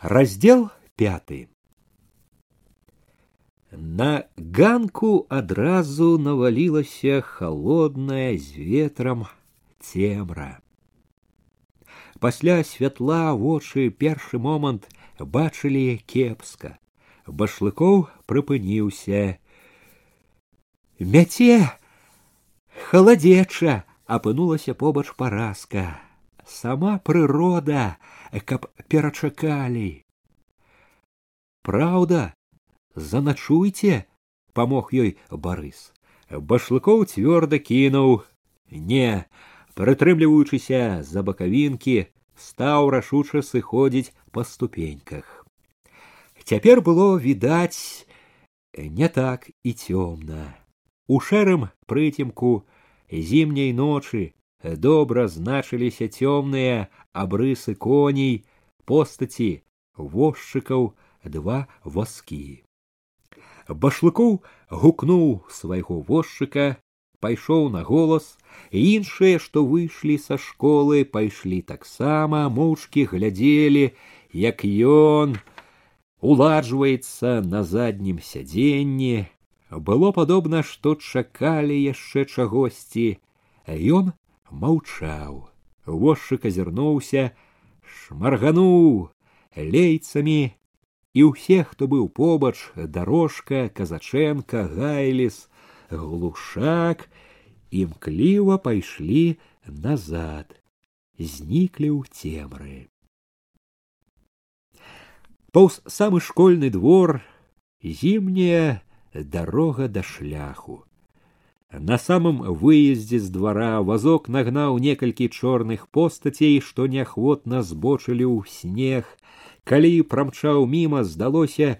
Раздел пятый. На ганку адразу навалілася холодная з ветрам цемра. Пасля святла вочы першы момант бачылі кепска. Башлыкоў прыпыніўся. Мяце халадзеча апынулася побач паразка. Сама прырода каб перачакалі. Праўда, заначуйце, памог ёй барыс. Башлыкоў цвёрда кінуў: не, прытрымліваючыся за бакавінкі, стаў рашуча сыходзіць па ступеньках. Цяпер было відаць не так і цёмна. У шэрым прыцемку зімняй ночы добра значыліся цёмныя абрысы коней, постаці, возчыкаў, два васкі. Башлыкоў гукнуў свайго возчыка, пайшоў на голас, іншыя, што выйшлі са школы, пайшлі таксама, моўчкі глядзелі, як ён уладжваецца на заднім сядзенні. Было падобна, што чакалі яшчэ чагосьці, ён маўчаў. Вошчык азірнуўся, шмаргануў лейцамі, і ўсе, хто быў побач, дарожка, казачэнка, гайліс, глушак, імкліва пайшлі назад, зніклі ў цемры. Паўз самы школьны двор зімняя дарога да шляху. На самым выездзе з двара вазок нагнаў некалькі чорных постацей, што неахвотна збочылі ў снег. Калі прамчаў міма, здалося,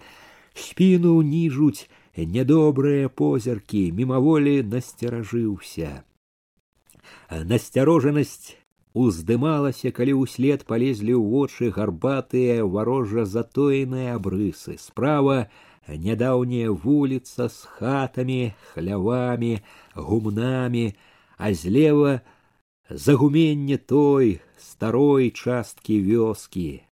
спіну ніжуць нядобрыя позіркі, мімаволі насцеражыўся. Насцярожанасць уздымалася, калі ўслед палезлі ў вочы гарбатыя варожа затоеныя абрысы. Справа нядаўняя вуліца з хатамі, хлявамі, гумнамі, а злева загуменне той старой часткі вёскі.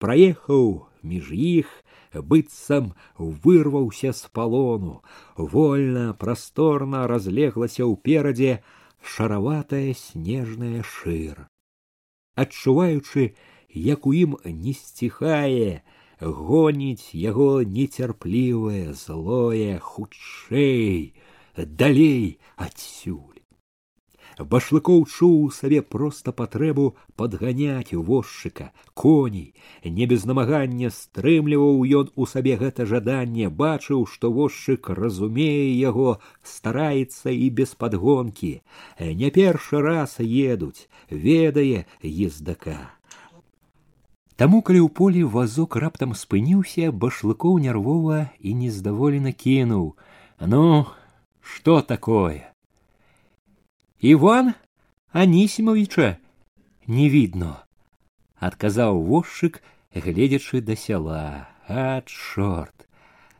Праехаў між іх, быццам вырваўся з палону, вольна, прасторна разлеглася ўперадзе шараватая снежная шыр. Адчуваючы, як у ім не сціхае, гоніць яго нецярплівае злое хутчэй далей адсюль башлыкоў чуў у сабе проста патрэбу падганяць возчыка коней не без намагання стрымліваў ён у сабе гэта жаданне бачыў што возчык разумее яго стараецца і без падгонкі не першы раз едуць ведае ездака Таму, калі ў полі вазок раптам спыніўся, башлыкоў нервова і нездаволена кінуў: « Ну, что такое? Иван Анісімовича не видно, адказаў возчык, гледзячы да сяла, а чорт.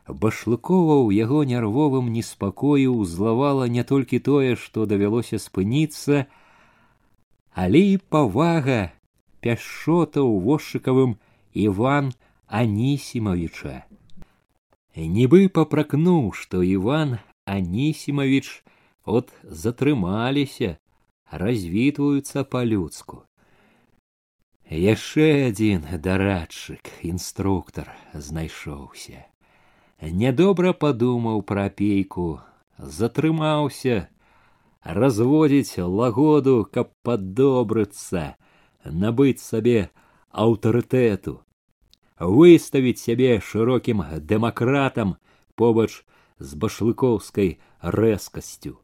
Башлыкова ў яго нервовым неспакою ўзлавала не толькі тое, што давялося спыніцца, але і павага пяшота ў вошчыкавым Іван Анісімавіча. Нібы папракнуў, што Іван Анісімавіч от затрымаліся, развітваюцца па-людску. Яшчэ адзін дарадчык, інструктар знайшоўся. Нядобра падумаў пра апейку, затрымаўся, разводзіць лагоду, каб падобрыцца, набыць сабе аўтарытэту, выставіць сябе шырокім дэмакратам побач з башлыкоўскай рэзкасцю.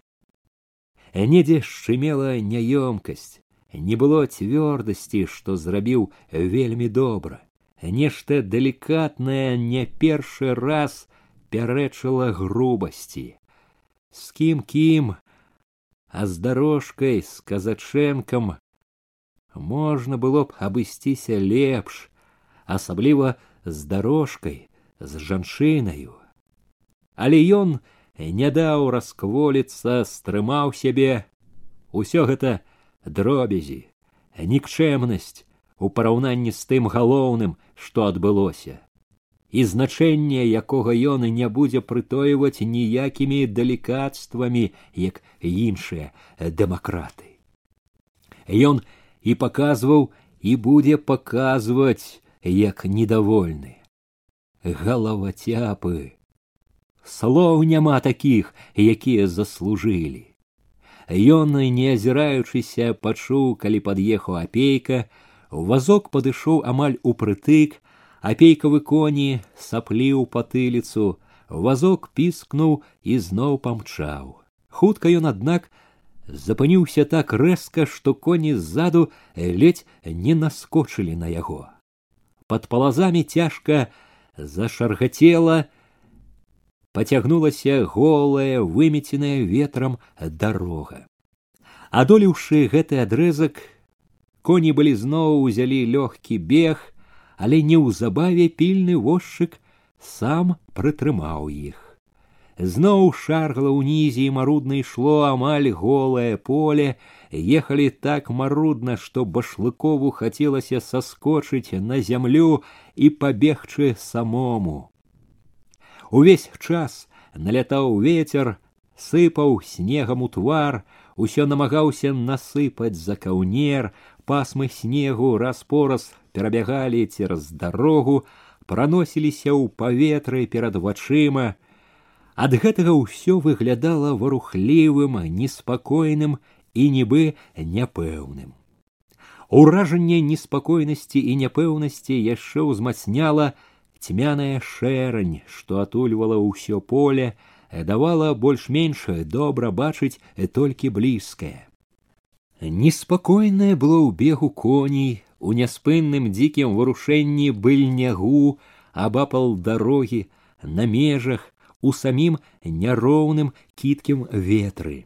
Недзе шчымела няёмкасць, не было цвёрдасці, што зрабіў вельмі добра. Нешта далікатнае не першы раз пярэчыла грубасці. З кім кім, а з дарожкай з казачэнкам можна было б абысціся лепш, асабліва з дарожкай, з жанчынаю. Але ён не даў раскволіцца, стрымаў сябе, усё гэта дробязі, нікчэмнасць, у параўнанні з тым галоўным, што адбылося і значэнне якога ён не будзе прытойваць ніякімі далікатствамі як іншыя дэмакраты ён і паказваў і будзе паказваць як недовольны. Галавацяпы слоў няма такіх якія заслужылі. Ён не азіраючыся пачуў калі пад'ехаў апейка вазок падышоў амаль упрытык апейкавы коні сапліў патыліцу вазок піскнуў і зноў памчаў. Хутка ён аднак запыніўся так рэзка што коні ззаду ледзь не наскочылі на яго. Под палазамі цяжка зашаргацела пацягнулася голая вымеценая ветрам дарога. Адолеўшы гэты адрэзак коні былі зноў узялі лёгкі бег але неўзабаве пільны возчык сам прытрымаў іх зноў шаргала ўнізе і марудна ішло амаль голае поле ехалі так марудна што башлыкову хацелася саскочыць на зямлю і пабегчы самому увесь час налятаў ветер сыпаў снегам у твар усё намагаўся насыпаць за каўнер пасмы снегу раз пораз перабягалі цераз дарогу праносіліся ў паветры перад вачыма ад гэтага ўсё выглядала варухлівым неспакойным і нібы няпэўным уражанне неспакойнасці і няпэўнасці яшчэ ўзмацняла цьмяная шэрань што атульвала ўсё поле давала больш-менш добра бачыць толькі блізкае неспакойнае было ў бегу коней у няспынным дзікім варушэнні быльнягу абапал дарогі на межах у самім няроўным кіткім ветры.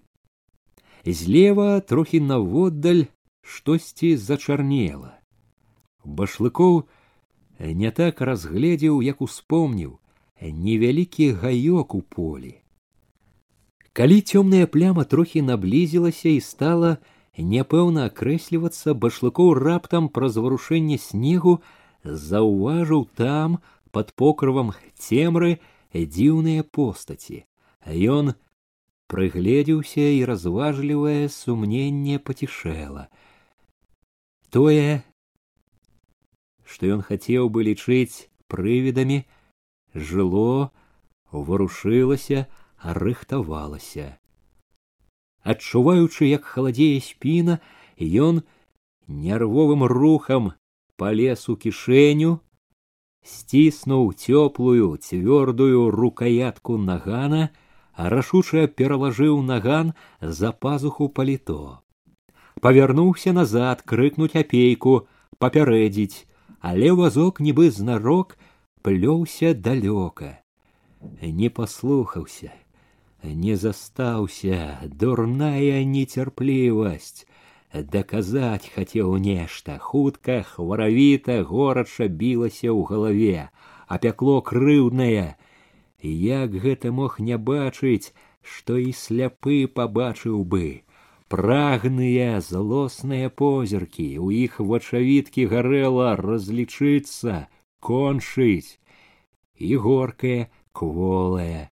Злева трохі наводдаль штосьці зачарнела. Башлыкоў не так разгледзеў як успомніў невялікі гаёк у полі. Калі цёмная пляма трохі наблізілася і стала няпэўна акрэслівацца башлыкоў раптам праз варушэнне снегу заўважыў там под покрывам цемры дзіўныя постаці ён прыгледзеўся і разважлівае сумненне пацішэла тое што ён хацеў бы лічыць прывідамі жыло варушылася рыхтавалася адчуваючы як халадзее спіна ён нервовым рухам полез у кішэню сціснуў цёплую цвёрдую рукаятку нагана рашуча пералажыў наган за пазуху паліто павярнуўся назад крыкнуць апейку папярэдзіць але вазок нібы знарок плёўся далёка не паслухаўся не застаўся дурная нецярплівасць даказаць хацеў нешта хутка хваравіта горача білася ў галаве апякло крыўднае як гэта мог не бачыць што і сляпы пабачыў бы прагныя злосныя позіркі у іх вачавіткі гарэла разлічыцца кончыць і горкае кволая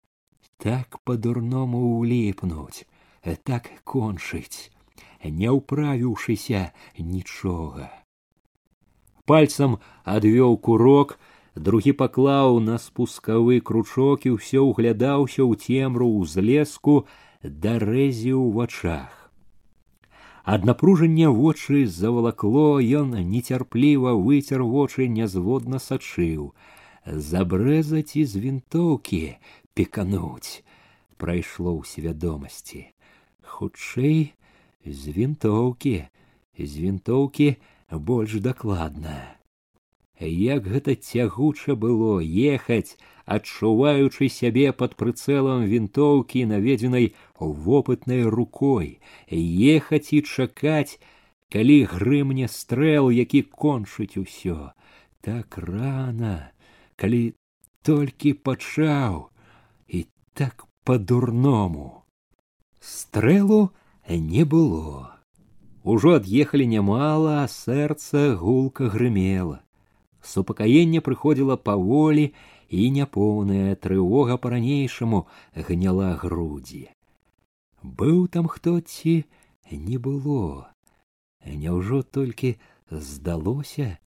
так по-дурному уліпнуць, так кончыць, не ўправіўшыся нічога. Пальцам адвёў курок, другі паклаў на спускавы кручок і ўсё ўглядаўся ў цемру ўзлеску да рэзі ў вачах. Ад напружання вочы завалакло, ён нецярпліва выцер вочы нязводна сачыў. Забрэзаць і з вінтоўкі пекануць прайшло ў свядомасці хутчэй з вінтоўкі з вінтоўкі больш дакладна як гэта цягуча было ехаць адчуваючы сябе пад прыцэлам вінтоўкі наведзенай вопытнай рукой. Ехаць і чакаць калі грымне стрэл які кончыць усё. Так рана калі толькі пачаў так по-дурному. Стрэлу не было. Ужо ад'ехалі нямала, а сэрца гулка грымела. Супакаенне прыходзіла паволі і няпоўная трывога па-ранейшаму гняла грудзі. Быў там хто ці не было. Няўжо толькі здалося?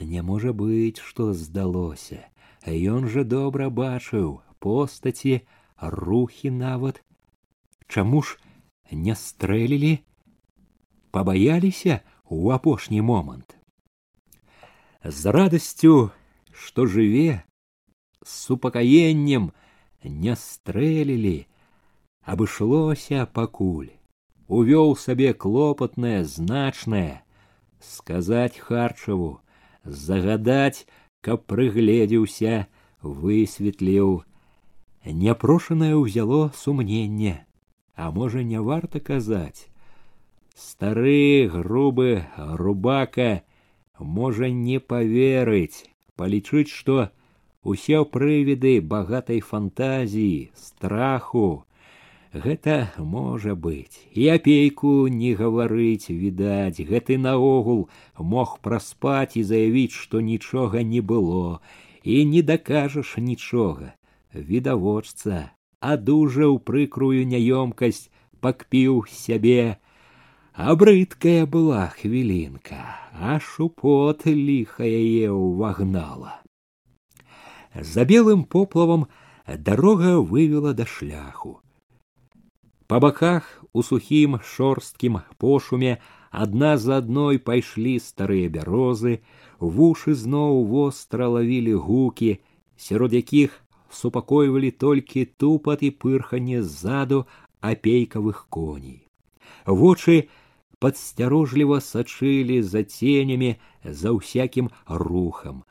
Не можа быць, што здалося. Ён жа добра бачыў постаці, рухі нават. Чаму ж не стрэлілі? пабаяліся ў апошні момант. З радасцю, што жыве, з супакаеннем не стрэлілі, абышлося пакуль, увёў сабе клопатнае значнае, сказаць харчаву, загадаць, каб прыгледзеўся, высветліў. Няпрошанае ўзяло сумненне, а можа не варта казаць, Стары грубы рубака можа не поверыць, палічыць, што усе прывіды багатай фантазіі, страху, гэта можа быць і апейку не гаварыць відаць гэты наогул мог праспаць і заявіць што нічога не было і не дакажаш нічога відавочца адужаў прыкрую няёмкасць пакпіў сябе а брыдкая была хвілінка, аж у пот ліха яе ўвагнала. За белым поплавам дарога вывела да шляху. Па баках у сухім шорсткім пошуме адна за адной пайшлі старыя бярозы, вушы зноў востра лавілі гукі, сярод якіх супакойвалі толькі тупат і пырханне ззаду апейкавых коней. Вочы падсцярожліва сачылі за ценямі за ўсякім рухам.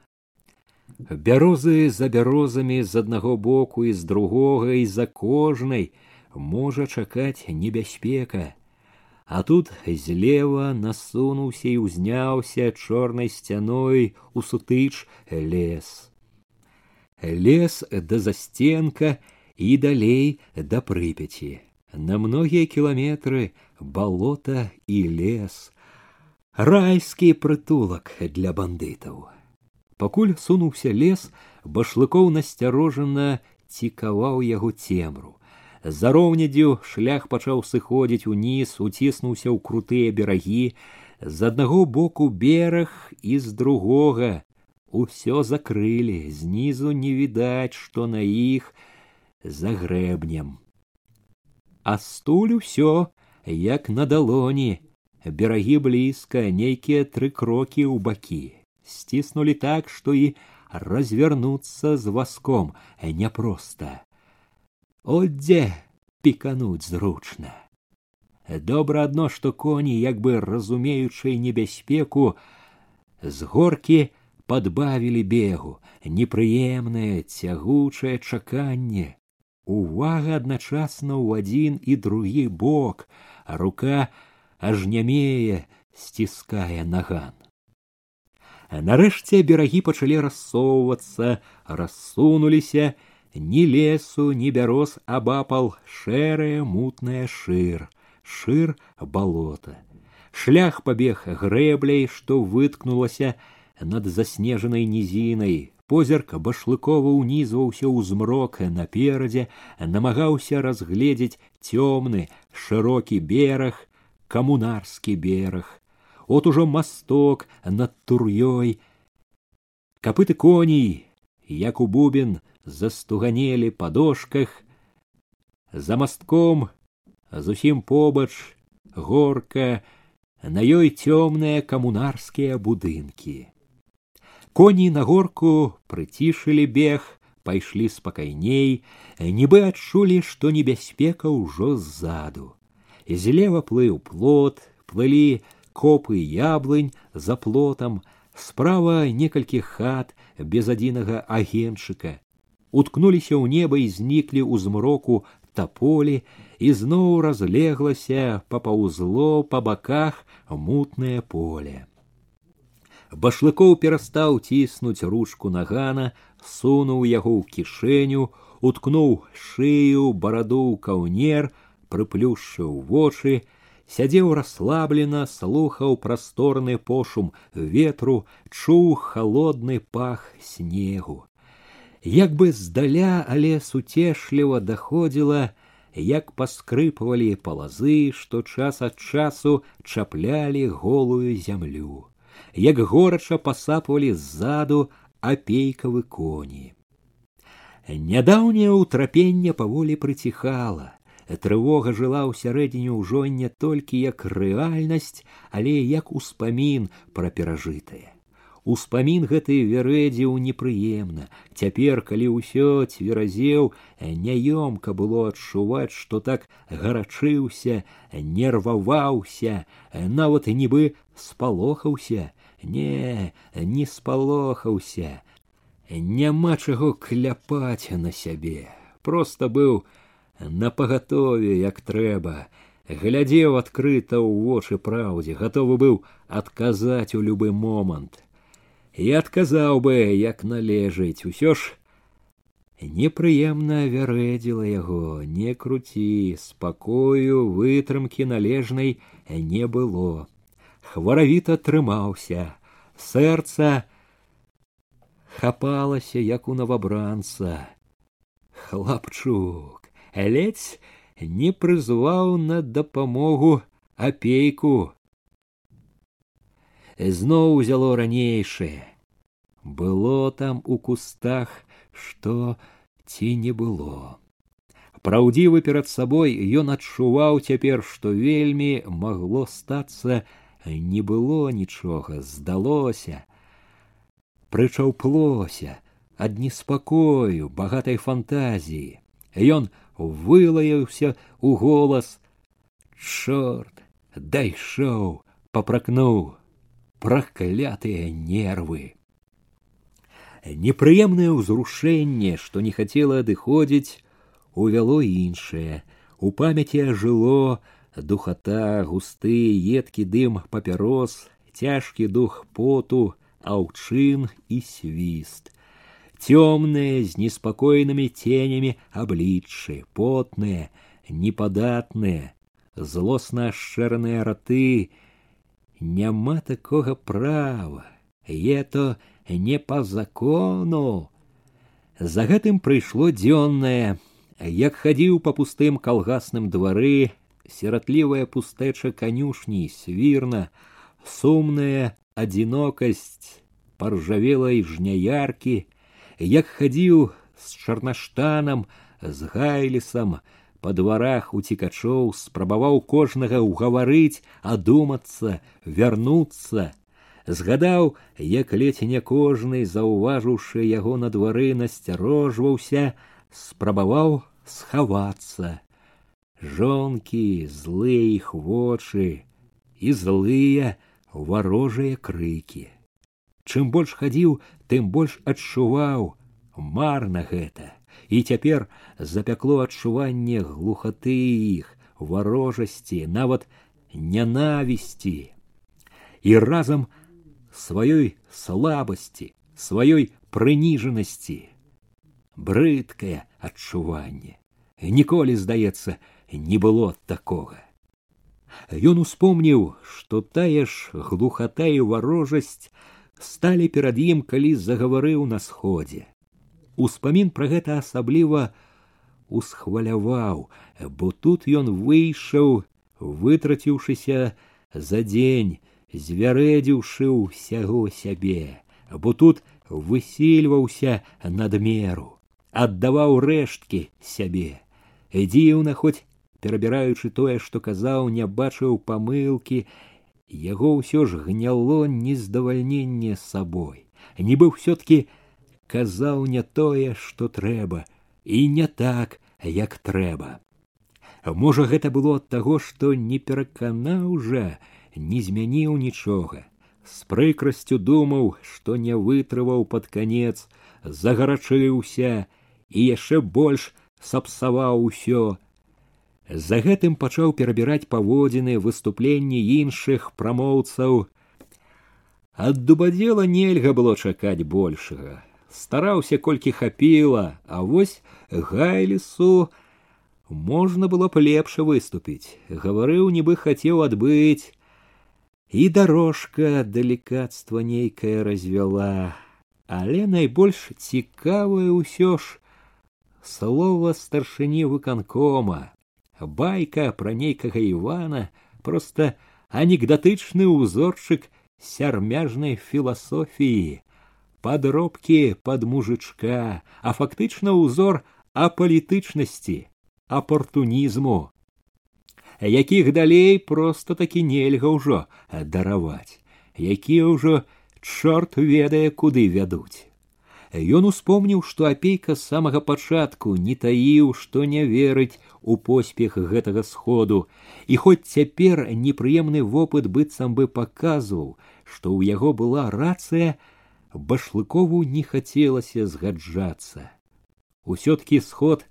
Бярозы за бярозамі з аднаго боку і з другога і за кожнай можа чакаць небяспека. А тут злева насунуўся і ўзняўся чорнай сцяной у сутыч лес. Лес да застенка і далей да прыпяці. На многія кіламетры балота і лес, райскі прытулак для бандытаў. Пакуль сунуўся лес, башлыкоў насцярожана цікаваў яго цемру. За роўнядзю шлях пачаў сыходзіць уніз, уціснуўся ў крутыя берагі, з аднаго боку бераг і з другога. Усё закрылі, знізу не відаць, што на іх за грэбнем а стуль усё як на далоні берагі блізка нейкія тры крокі ў бакі сціснулі так што і развернуцца з васком няпроста от дзе пікануць зручна добра адно што коні як бы разумеючай небяспеку з горкі падбавілі бегу непрыемнае цягучае чаканне увага адначасна ў адзін і другі бок, а рука аж нямее сціскае наган. Нарэшце берагі пачалі рассоўвацца, рассунуліся, ні лесу, ні бяроз абапал шэрае мутная шыр, шыр балота. Шлях пабег грэбляй, што выткнулася над заснежанай нізінай, позірк башлыкова ўнізваўся ў змрок наперадзе намагаўся разгледзець цёмны шырокі бераг камунарскі бераг от ужо масток над тур'ёй капыты коней як у бубен застуганелі па дошках за мастком зусім побач горка на ёй цёмныя камунарскія будынкі Коні на горку прыцішылі бег, пайшлі спакайней, нібы адчулі, што небяспека ўжо ззаду. Злева плыў плот, плылі копы яблынь за плотам, справа некалькі хат без адзінага агенчыка. Уткнуліся ў неба і зніклі ў змроку таполі, і зноў разлеглася папаўзло па баках мутнае поле Башлыкоў перастаў ціснуць ручку нагана сунуў яго ў кішэню уткнуў шыю бараду ў каўнер прыплюшчыў вочы сядзеў расслаблена слухаў прасторны пошум ветру чуў холодны пах снегу. Як бы здаля але суцешліва даходзіла як паскрыпвалі палазы што час ад часу чаплялі голую зямлю як горача пасапвалі ззаду апейкавы коні нядаўняе ўтрапенне паволі прыціхала трывога жыла ўсярэдзіне ўжо не толькі як рэальнасць, але як успамін пра перажытае. Успамін гэты вярэдзіў непрыемна. Цяпер, калі ўсё цверазеў, няёмка было адчуваць, што так гарачыўся, нерваваўся, нават нібы спалохаўся, не, не спалохаўся. Няма чаго кляпаць на сябе. Проста быў на пагатове як трэба глядзеў адкрыта ў вочы праўдзе гатовы быў адказаць у любы момант і адказаў бы як належыць усё ж непрыемна вярэдзіла яго не круці спакою вытрымкі належнай не было хваравіта трымаўся сэрца хапалася як у новабранца хлапчук ледзь не прызваў на дапамогу апейку. Зноў узяло ранейшае. Было там у кустах, што ці не было. Праўдзівы перад сабой ён адчуваў цяпер, што вельмі магло стацца, не было нічога, здалося, прычаўплося ад неспакою, багатай фантазіі. Ён вылаяўся у голас чорт дайшоў папракнуў праклятыя нервы непрыемнае ўзрушэнне што не хацела адыходзіць увяло іншае у памяці ажыло духата густы едкі дым папярос цяжкі дух поту аўчын і свіст темные с неспокойными тенями обличчы, потные, неподатные, злостно ашчэраныя раты, няма такога права, ето не по закону. За гэтым прыйшло дзённае, як хадзіў па пустым калгасным двары, сіратлівая пустэча канюшні свірна, сумная адзінокасць паржавелай жняяркі, як хадзіў з чарнаштанам з гайлісам па дварах уцікачоў спрабаваў кожнага ўгаварыць адумацца вярнуцца. Згадаў як ледзь не кожны заўважыўшы яго на двары насцярожваўся спрабаваў схавацца. Жонкі злыя іх вочы і злыя варожыя крыкі. Чым больш хадзіў тым больш адчуваў марна гэта і цяпер запякло адчуванне глухаты іх варожасці нават нянавісці і разам сваёй слабасці сваёй прыніжанасці брыдкае адчуванне ніколі здаецца не было такога Ён успомніў, што тая ж глухата і варожасць сталі перад ім, калі загаварыў на сходзе. Успамін пра гэта асабліва усхваляваў, бо тут ён выйшаў, вытраціўшыся за дзень, звярэдзіўшы ўсяго сябе, бо тут высільваўся надмеру, аддаваў рэшткі сябе. Дзіўна хоць перабіраючы тое, што казаў, не бачыў памылкі яго ўсё ж гняло нездавальненне сабой нібы ўсё таки казаў не тое што трэба і не так як трэба. Можа гэта было ад таго што не пераканаў жа не змяніў нічога. З прыкрасцю думаў што не вытрываў пад канец загарачыўся і яшчэ больш сапсаваў усё. За гэтым пачаў перабіраць паводзіны выступленні іншых прамоўцаў. Ад дубадзела нельга было чакаць большага стараўся колькі хапіла а вось гайлісу можна было б лепш выступіць гаварыў нібы хацеў адбыць і дорожка далікацтва нейкая развяла але найбольш цікавае ўсё ж слова старшыні выканкома байка пра нейкага івана просто анекдатычны ўзорчык сярмяжнай філасофіі Падробкі пад мужычка а фактычна ўзор апалітычнасці апартунізму якіх далей просто такі нельга ўжо дараваць якія ўжо чорт ведае куды вядуць. Ён успомніў, што апейка з самага пачатку не таіў, што не верыць у поспех гэтага сходу, і хоць цяпер непрыемны вопыт быццам бы паказваў, што ў яго была рацыя, башлыкову не хацелася згаджацца. Усё-ткі сход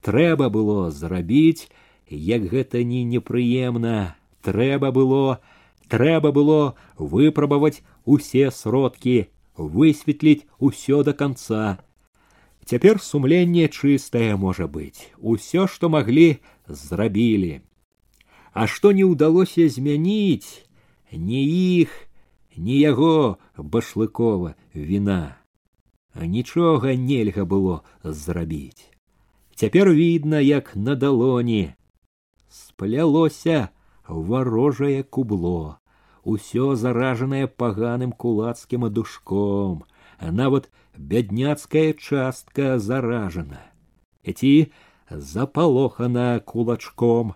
трэба было зрабіць, як гэта не непрыемна, трэба было, трэба было выпрабаваць усе сродкі высветліць усё до конца. Цяпер сумленне чыстае можа быць, усё, што маглі, зрабілі. А што не ўдалося змяніць, ні іх, ні яго башлыкова віна. Нічога нельга было зрабіць. Цяпер відно, як на далоні сплялося варожае кубло усё заражанае паганым кулацкім адушком, нават бядняцкая частка заражана. Эці запалохана кулачком.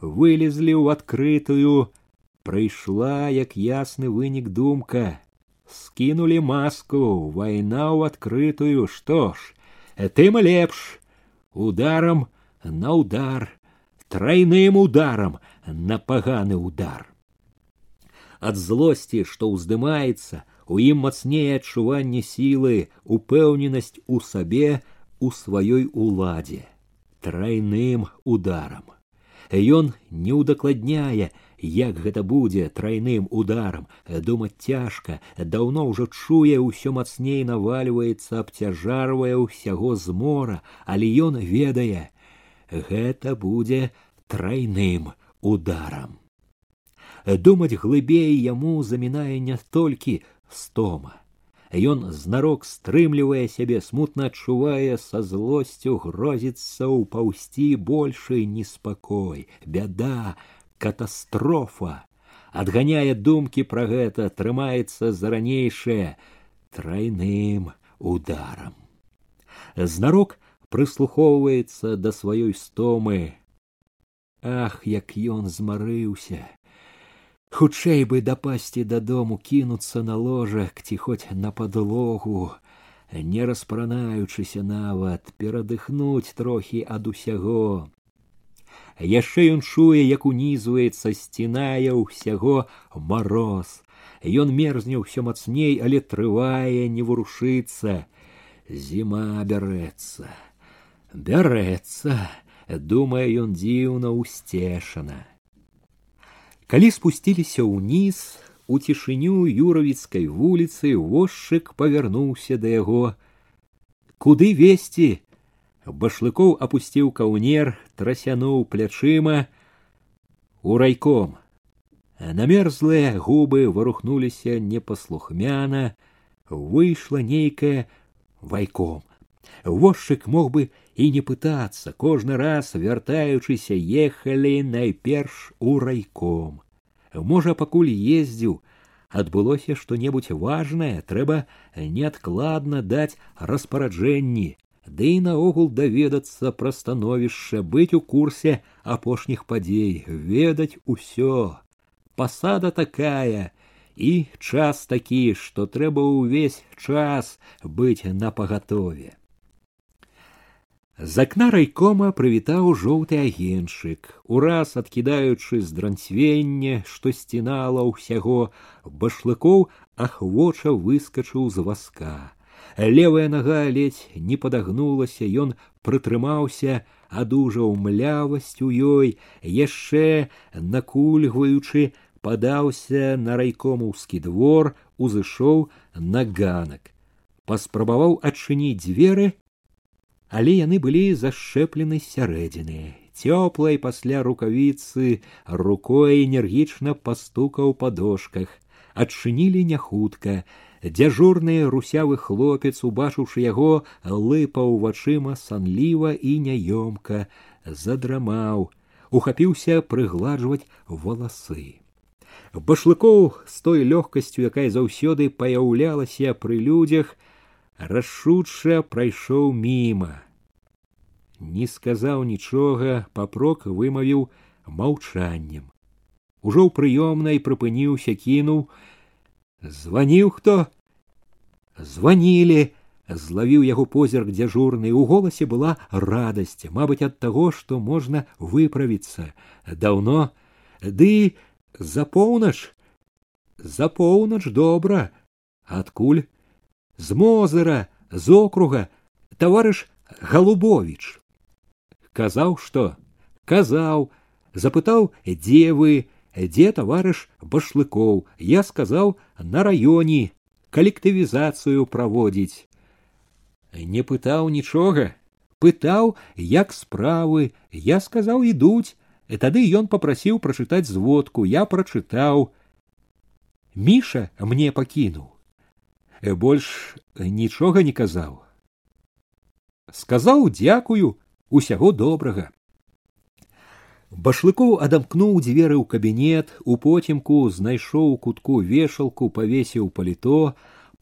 Вылезлі ў адкрытую, прыйшла як ясны вынік думка. Скінулі маску, вайна ў адкрытую, што ж, тым лепш, ударам на удар, трайным ударам на паганы удар ад злосці, што ўздымаецца, у ім мацнее адчуванне сілы, упэўненасць у сабе у сваёй уладзе, трайным ударам. Ён не ўдакладняе, як гэта будзе трайным ударам, думаць цяжка, даўно ўжо чуе ўсё мацней навальваецца, абцяжарвае ўсяго змора, але ён ведае, гэта будзе трайным ударам. Думаць глыбей яму замінае не толькі стома. Ён знарок стрымлівае сябе, смутна адчувае са злосцю грозіцца ўпаўсці большы неспакой, бяда, катастрофа. Адганяе думкі пра гэта, трымаецца за ранейшае трайным ударам. Знарок прыслухоўваецца да сваёй стомы. Ах, як ён змарыўся, Хутчэй бы дапасці дадому кінуцца на ложак ці хоць на падлогу, не распранаючыся нават перадыхнуць трохі ад усяго. Яшчэ ён чуе, як унізваецца сцінае ўсяго мароз. Ён мерзне ўсё мацней, але трывае, не варушыцца. Зіма бярэцца, бярэцца, думае ён дзіўна усцешана. Калі спусціліся ўніз, у цішыню юравіцкай вуліцы возчык павярнуўся да яго. Куды весці? Башлыкоў апусціў каўнер, трасянуў плячыма у райком. Намерзлыя губы варухнуліся непаслухмяна, выйшла нейкая вайком. Возчык мог бы і не пытацца, кожны раз вяртаючыся ехалі найперш у райком. Можа, пакуль ездзіў, адбылося што-небудзь важнае, трэба неадкладна даць распараджэнні, Ды і наогул даведацца пра становішча, быць у курсе апошніх падзей, ведаць усё. Пасада такая, і час такі, што трэба ўвесь час быць напагатове. З акна райкома прывітаў жоўты агеншык, ураз адкідаючы з дранцвення, што сцінала ўсяго, башлыкоў ахвоча выскачыў з васка. Левая нага ледзь не падагнулася, ён прытрымаўся, адужаў млявасць у ёй, яшчэ накульгваючы, падаўся на райкомаўскі двор, узышоў на ганак. Паспрабаваў адчыніць дзверы, але яны былі зашчэплены сярэдзіны цёплай пасля рукавіцы рукой энергічна пастукаў па дошках адчынілі няхутка дзяжурны русявы хлопец убачыўшы яго лыпаў вачыма санліва і няёмка задрамаў ухапіўся прыгладжваць валасы башлыкоў з той лёгкасцю якая заўсёды паяўлялася пры людзях рашуча прайшоў міма не сказаў нічога папрок вымавіў маўчаннем ужо ў прыёмнай прыпыніўся кінуў званіў хто званілі злавіў яго позірк дзяжурны у голасе была радасць мабыць ад таго што можна выправіцца даўно ды за поўнач за поўнач добра адкуль з мозыра з округа таварыш галубович казаў што казаў запытаў дзе вы дзе таварыш башлыкоў я сказаў на раёне калектывізацыю праводзіць не пытаў нічога пытаў як справы. Я сказаў ідуць тады ён попрасіў прачытаць зводку я прачытаў міша мне пакінуў больш нічога не казаў сказаў дзякую усяго добрага башлыкоў адамкнуў дзверы ў кабінет у потемку знайшоў у кутку вешалку павесіў паліто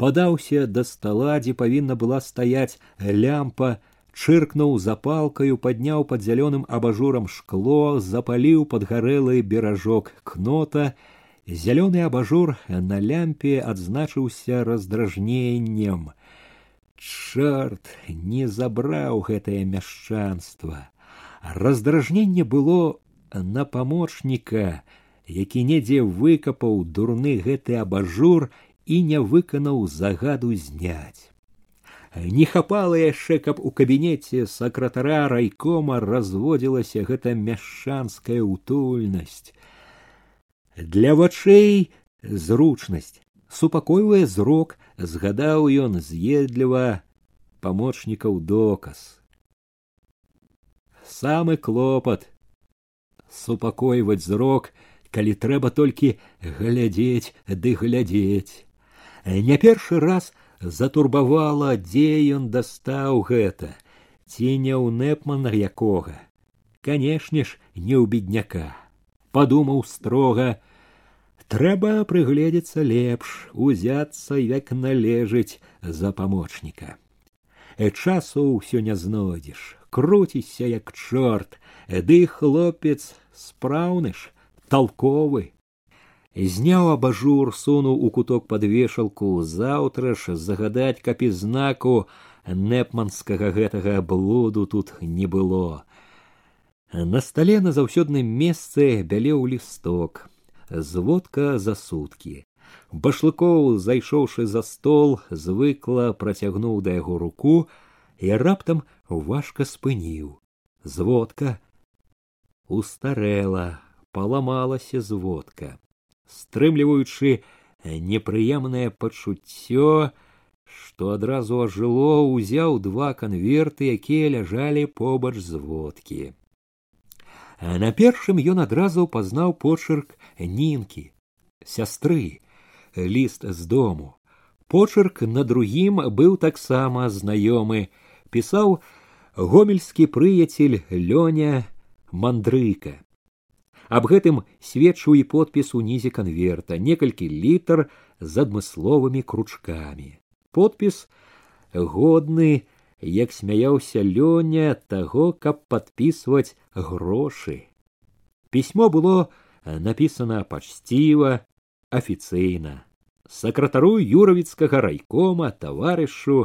падаўся да стала дзе павінна была стаяць лямпа чыркнуў запалкаю падняў пад зялёным абажурам шкло запаліў падгарэлы беражок кнота зялёны абажур на лямпе адзначыўся раздражненнем чорт не забраў гэтае мяшчанства Раздражненне было на памочніка які недзе выкапаў дурны гэты абажур і не выканаў загаду зняць. Не хапала яшчэ каб у кабінеце сакратара райкома разводзілася гэта мяшчанская утульнасць для вачэй зручнасць. Супакойвае зрок згадаў ён з'едліва памочнікаў доказ самы клопат. Супакойваць зрок калі трэба толькі глядзець ды глядзець. Не першы раз затурбавала дзе ён дастаў гэта ці не ў нэпмана якога. Канешне ж не ў бедняка. Падумаў строга трэба прыгледзецца лепш узяцца як належыць за памочніка часу ўсё не знойдзеш. Круціся як чорт. Ды хлопец спраўны ж толковы зняў абажур сунуў у куток под вешалку. Заўтра ж загадаць каб і знаку непманскага гэтага блуду тут не было. На стале на заўсёдным месцы бялеў лісток. Зводка за суткі башлыкоў зайшоўшы за стол звыкла працягнуў да яго руку і раптам важка спыніў зводка устарэла паламалася зводка стрымліваючы непрыемнае пачуццё што адразу ажыло ўзяў два канверты якія ляжалі побач з водкі на першым ён адразу пазнаў почырк нінкі сястры ліст з дому почырк на другім быў таксама знаёмы пісаў гомельскі прыяцель лёня мандрыка аб гэтым сведчыў і подпіс унізе канверта некалькі літар з адмысловымі кручкамі подпіс годны як смяяўся лёня таго каб падпісваць грошы пісьмо было напісана пачсціва афіцыйна сакратару юравіцкага райкома таварышу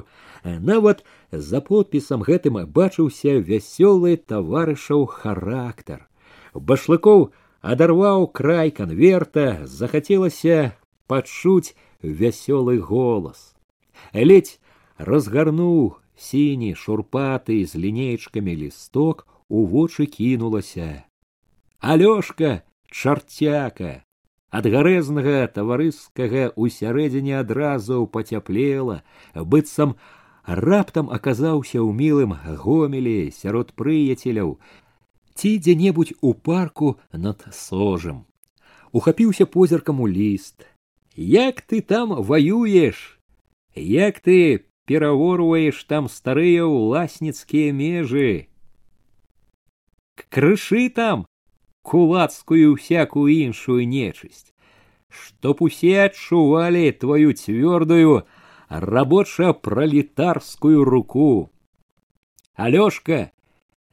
нават за подпісам гэтым бачыўся вясёлы таварышаў характар башлыкоў адарваў край канверта захацелася пачуць вясёлы голас ледзь разгарнуў сіні шурпаты з лінейчкамі лісток у вочы кінулася алёшка чарцяка ад гарэзнага таварыскага ўсярэдзіне адразу пацяплела быццам раптам аказаўся ў мілым гомелі сярод прыяцеляў ці дзе-небудзь у парку над сожам ухапіўся позіркам у ліст. Як ты там ваюеш? Як ты пераворваеш там старыя ўласніцкія межы? Крышы там кулацкую всякую іншую нечысць чтоб усе адчувалі твою цвёрдую рабоча-пролетарскую руку алёшка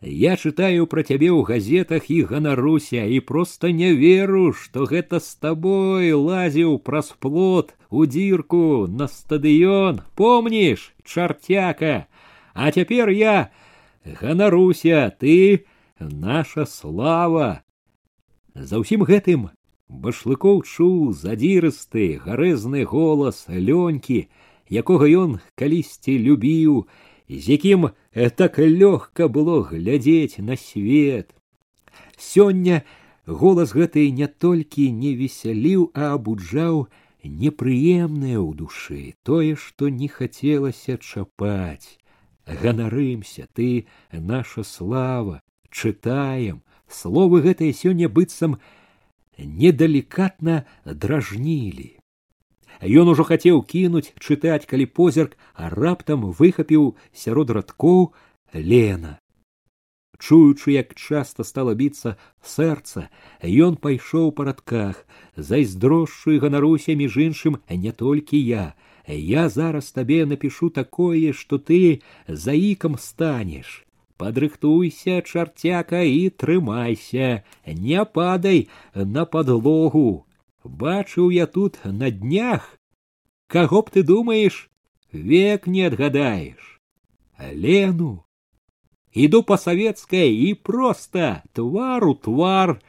я чытаю пра цябе ў газетах і ганаруся і проста не веру што гэта з табой лазіў праз плот у дзірку на стадыён помніш чарцяка а цяпер я ганаруся ты наша слава за ўсім гэтым башлыкоў чуў задзірысты гарэзны голас лёнькі якога ён калісьці любіў з якім так лёгка было глядзець на свет. Сёння голас гэты не толькі не весяліў, а абуджаў непрыемнае ў душы, тое, што не хацелася чапаць. Ганарымся, ты наша слава, чытаем, словы гэтыя сёння быццам недалікатна дражнілі. Ён ужо хацеў кінуць чытаць, калі позірк, а раптам выхапіў сярод радкоў лена. Чуючы, як часта стала біцца сэрца, ён пайшоў па радках, зайздрошчу і ганаруся між іншым не толькі я. Я зараз табе напишу такое, што ты заікам станеш. Падрыхтуйся, чарцяка і трымайся, не падай на падлогу, бачыў я тут на днях каго б ты думаешь век не отгадаешь лену иду по савецкай і просто твару твар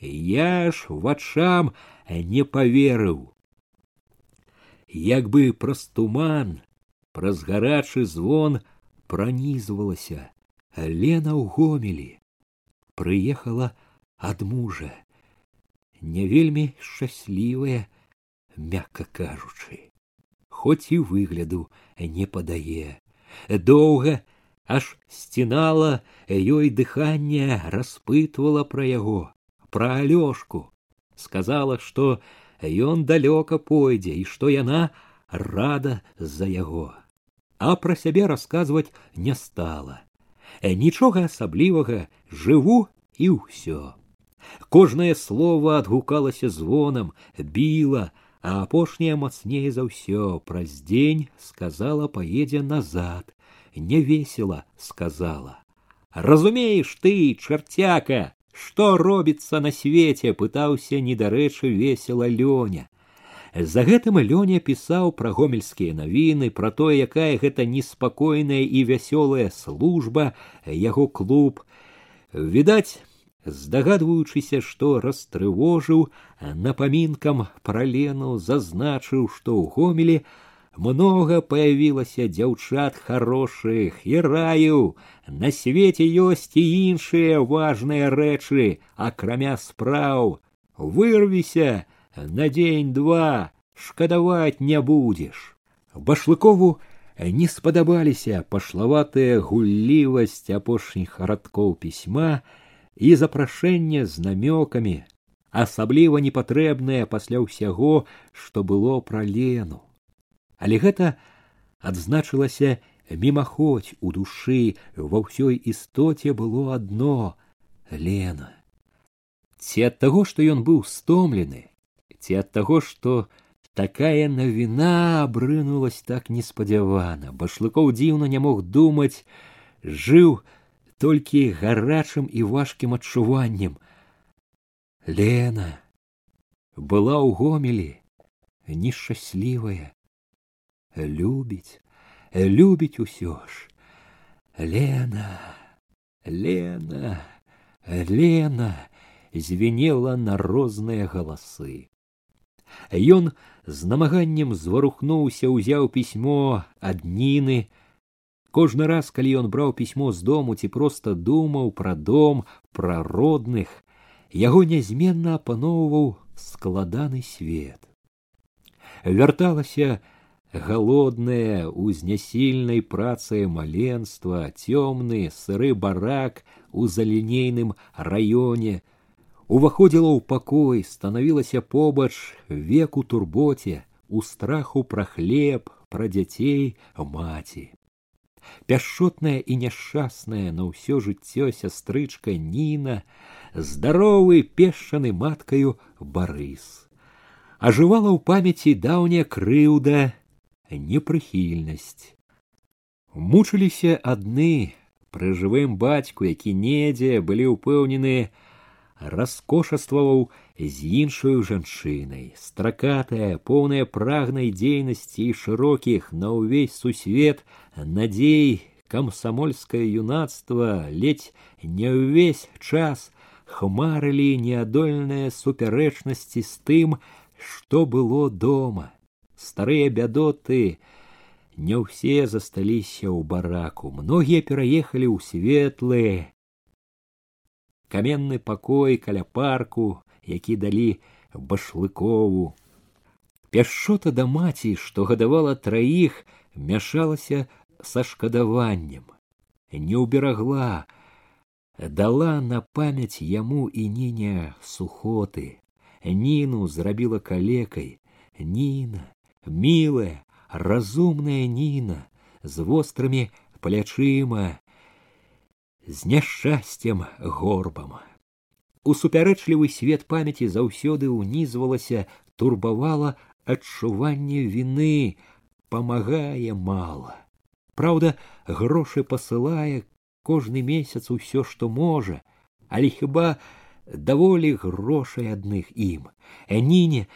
я ж вачам не поверыў як бы праз туман праз гарачы звон пранізвалася лена ў гомелі прыехала ад мужа не вельмі шчаслівая, мякка кажучы, хоць і выгляду не падае. Доўга аж сцінала ёй дыханне распытвала пра яго, пра алёшку, сказала, што ён далёка пойдзе і што яна рада за яго, а пра сябе расказваць не стала. Нічога асаблівага жыву і ўсё. Кожнае слово адгукалася звонам, біла, а апошняе мацней за ўсё праз дзень сказала поедзе назад, не весела сказала. Разумееш ты, чарцяка, што робіцца на свеце, пытаўся недарэчы весела лёня. За гэтым лёня пісаў пра гомельскія навіны, пра тое, якая гэта неспакойная і вясёлая служба, яго клуб. Відаць, здагадваючыся, што растрывожыў напамінкам пра лену зазначыў, што ў гомелі много паявілася дзяўчат хорошых і раю на свеце ёсць і іншыя важныя рэчы акрамя спраў вырвіся на дзень два шкадаваць не будзеш башлыкову не спадабаліся пашлаватая гуллівасць апошніх радкоў пісьма і запрашэнне з намёкамі, асабліва непатрэбнае пасля ўсяго, што было пра лену. Але гэта адзначылася мімаходзь у душы ва ўсёй істоце было адно лена. Ці ад таго, што ён быў стомлены, ці ад таго, што такая навіна абрынулась так неспадзявана, башлыкоў дзіўна не мог думаць, жыў толькі гарачым і важкім адчуваннем. Лена была ў гомелі нешчаслівая, любіць, любіць усё ж. Лена, Лена, Лена звенела на розныя галасы. Ён з намаганнем зварухнуўся, узяў пісьмо ад ніны, Кожны раз, калі ён браў пісьмо з дому ці проста думаў пра дом, пра родных, яго нязменна апаноўваў складаны свет. Вярталася галоднае у знясільнай працай маленства, цёмны сыры барак у залінейным раёне, уваходзіла ў пакой, станавілася побач веку турботе, у страху пра хлеб, пра дзяцей маці. Пяшчотная і няшчасная на ўсё жыццё сястрычка Ніна, здаровы пешчаны маткаю барыс. Ажывала ў памяці даўняя крыўда, непрыхільнасць. Мучыліся адны пры жывым бацьку, які недзе былі ўпэўнены, раскошастваваў з іншаю жанчынай, стракатая, поўная прагнай дзейнасці і шырокіх на ўвесь сусвет надзей камсамольскае юнацтва ледзь не ўвесь час хмарылі неадольныя супярэчнасці з тым, што было дома старыя бядоты не ўсе засталіся ў бараку многія пераехалі ў светлы каменны пакой каля парку які далі башлыкову пяшчота да маці што гадавала траіх мяшалася са шкадаваннем не ўберагла дала на памяць яму і ніня сухоты ніну зрабіла калекай ніна милая, разумная Ніна з вострымі плячыма, з няшчасцем горбам. У супярэчлівы свет памяці заўсёды ўнізвалася, турбавала адчуванне віны, памагае мала. Праўда, грошы пасылае кожны месяц усё, што можа, але хіба даволі грошай адных ім. Ніне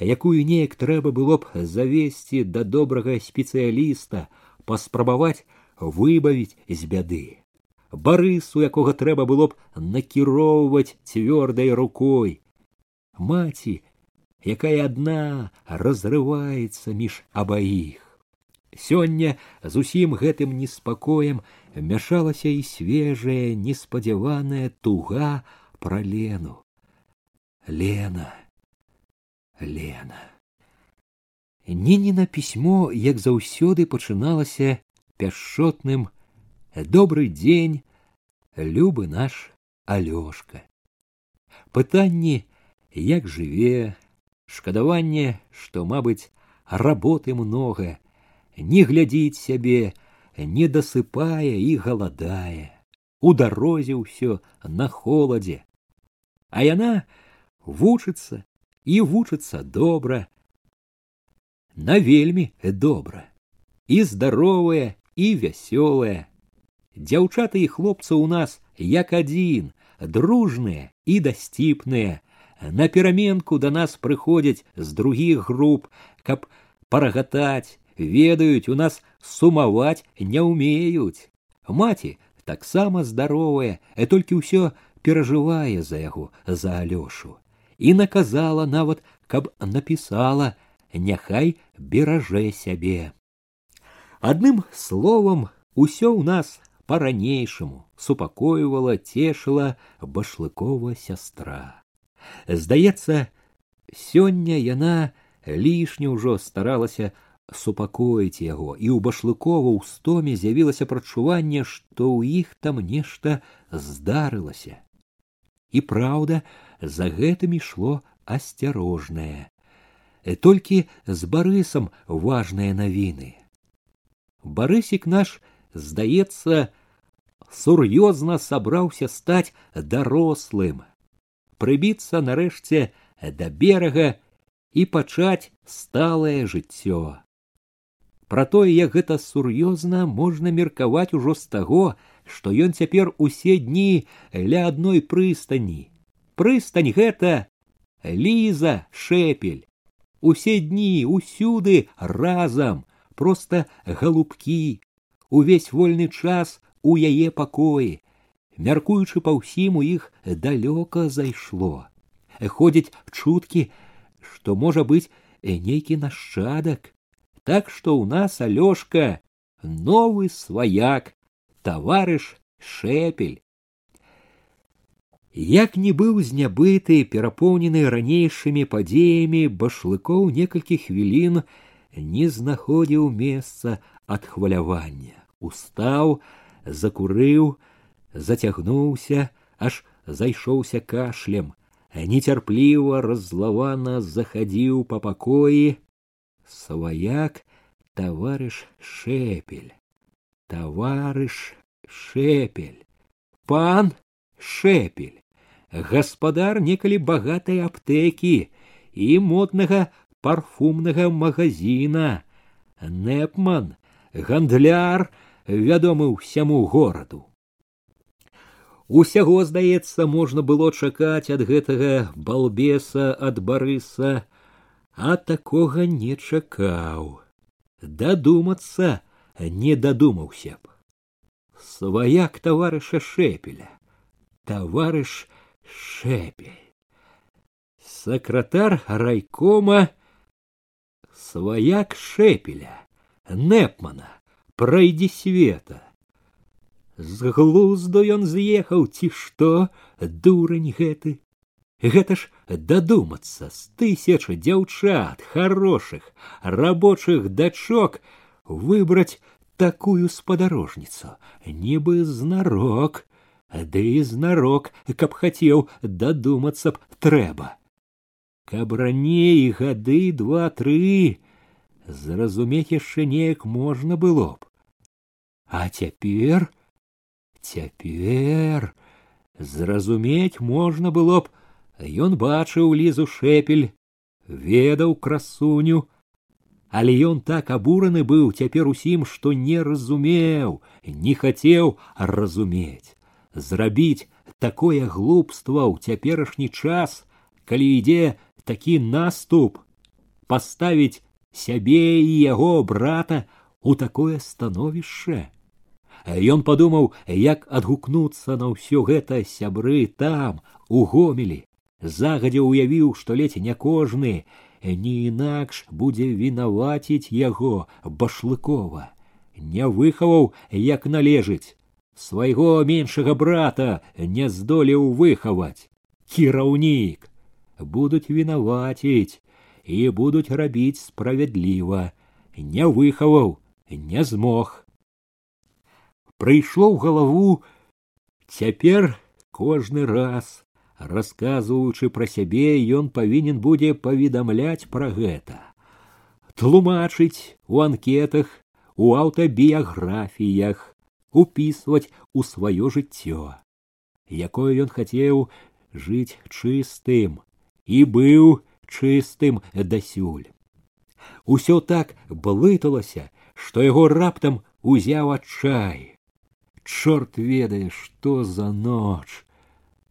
якую неяк трэба было б завесці да добрага спецыяліста, паспрабаваць выбавіць з бяды. Барысу, якога трэба было б накіроўваць цвёрдай рукой. Маці, якая адна разрываецца між абаіх. Сёння з усім гэтым неспакоем мяшалася і свежая, неспадзяваная туга пра лену. Лена. Лена. Нініна пісьмо, як заўсёды пачыналася пяшчотным добрый дзень, любы наш алёшка. Пытанні, як жыве, шкадаванне, што, мабыць, работы много, не глядзіць сябе, не дасыпае і галадае. У дарозе ўсё на холадзе. А яна вучыцца, і вучыцца добра на вельмі добра і здаровая і вясёлая дзяўчаты і хлопцы ў нас як адзін дружныя і дасціпныя на пераменку да нас прыходзяць з другіх груп каб парагатаць ведаюць у нас сумаваць не ўмеюць маці таксама здаровая толькі ўсё перажывае за яго за алёшу і наказала нават, каб напісала, няхай беражэ сябе. Адным словам, усё ў нас по-ранейшаму супакойвала, цешыла башлыкова сястра. Здаецца, сёння яна лішне ўжо старалася супакоіць яго, і ў башлыкова ў стоме з'явілася прачуванне, што ў іх там нешта здарылася. І праўда, за гэтым ішло асцярожнае. Э, толькі з барысам важныя навіны. Барысік наш, здаецца, сур'ёзна сабраўся стаць дарослым, прыбіцца нарэшце да берага і пачаць сталае жыццё. Пра тое, як гэта сур'ёзна можна меркаваць ужо з таго, што ён цяпер усе дні ля адной прыстані прыстань гэта ліза шэпель. Усе дні усюды разам просто галубкі. Увесь вольны час у яе пакоі мяркуючы па ўсім у іх далёка зайшло ходзяць чуткі што можа быць нейкі нашчадак так што ў нас алёшка новы сваяк таварыш шэпель Як не быў знябыты, перапоўнены ранейшымі падзеямі башлыкоў некалькі хвілін не знаходзіў месца ад хвалявання. Устаў, закурыў, зацягнуўся, аж зайшоўся кашлем, нецярпліва раззлавана захадзіў па пакоі. Сваяк таварыш шепель, таварыш шепель, пан шепель, гаспадар некалі багатай аптэкі і моднага парфумнага магазина, Непман, гандляр, вядомы ўсяму гораду. Усяго, здаецца, можна было чакаць ад гэтага балбеса ад барыса, а такога не чакаў. Дадумацца не дадумаўся б. Сваяк таварыша шэпеля, таварыш шэпель. Сакратар райкома сваяк шэпеля, Непмана, пройди света. З глузду ён з'ехаў ці што, дурань гэты. Гэта ж дадумацца з тысяч дзяўчат, хорошых, рабочых дачок выбраць такую спадарожніцу, нібы знарок, ды і знарок, каб хацеў дадумацца б трэба. Каб раней гады два-тры, зразумець яшчэ неяк можна было б. А цяпер цяпер зразумець можна было б ён бачыў лізу шэпель ведаў красуню але ён так абураны быў цяпер усім што не разумеў не хацеў разумець зрабіць такое глупства ў цяперашні час калі ідзе такі наступ паставіць сябе і яго брата у такое становішча Ён падумаў, як адгукнуцца на ўсё гэта сябры там, у гомелі. Загадзя ўявіў, што ледзь не кожны, не інакш будзе вінаваціць яго башлыкова. Не выхаваў, як належыць. Свайго меншага брата не здолеў выхаваць. Кіраўнік будуць вінаваціць і будуць рабіць справядліва. Не выхаваў, не змог прыйшло ў галаву цяпер кожны раз расказваючы пра сябе ён павінен будзе паведамляць пра гэта тлумачыць у анкетах у аўтабіяграфіях упісваць у сваё жыццё якое ён хацеў жыць чыстым і быў чыстым дасюль усё так блыталася што яго раптам узяў адчай Чорт ведае, што за ноч.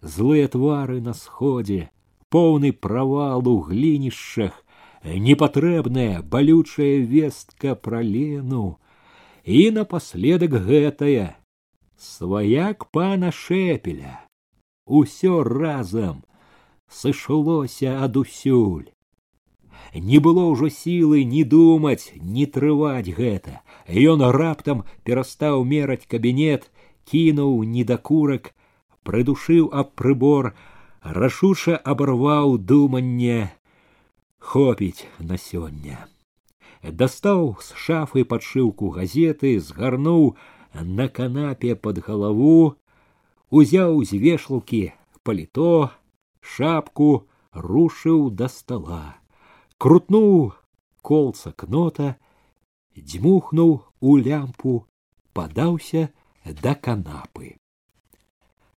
Злыя твары на сходзе, поўны правал у глінішчах, непатрэбная балючая вестка пра лену і напаследак гэтая сваяк пана шэпеля усё разам сышлося адусюль не было ўжо сілы ні думаць не трываць гэта ён раптам перастаў мераць кабінет кінуў недакурак прыдушыў аб прыбор рашуча абарваў думанне хопіць на сёння дастаў з шафы падшыўку газеты згарнуў на канапе под галаву узяў з вешалкі паліто шапку рушыў да стола крутнуў колца кнота, дзьмухнуў у лямпу, падаўся да канапы.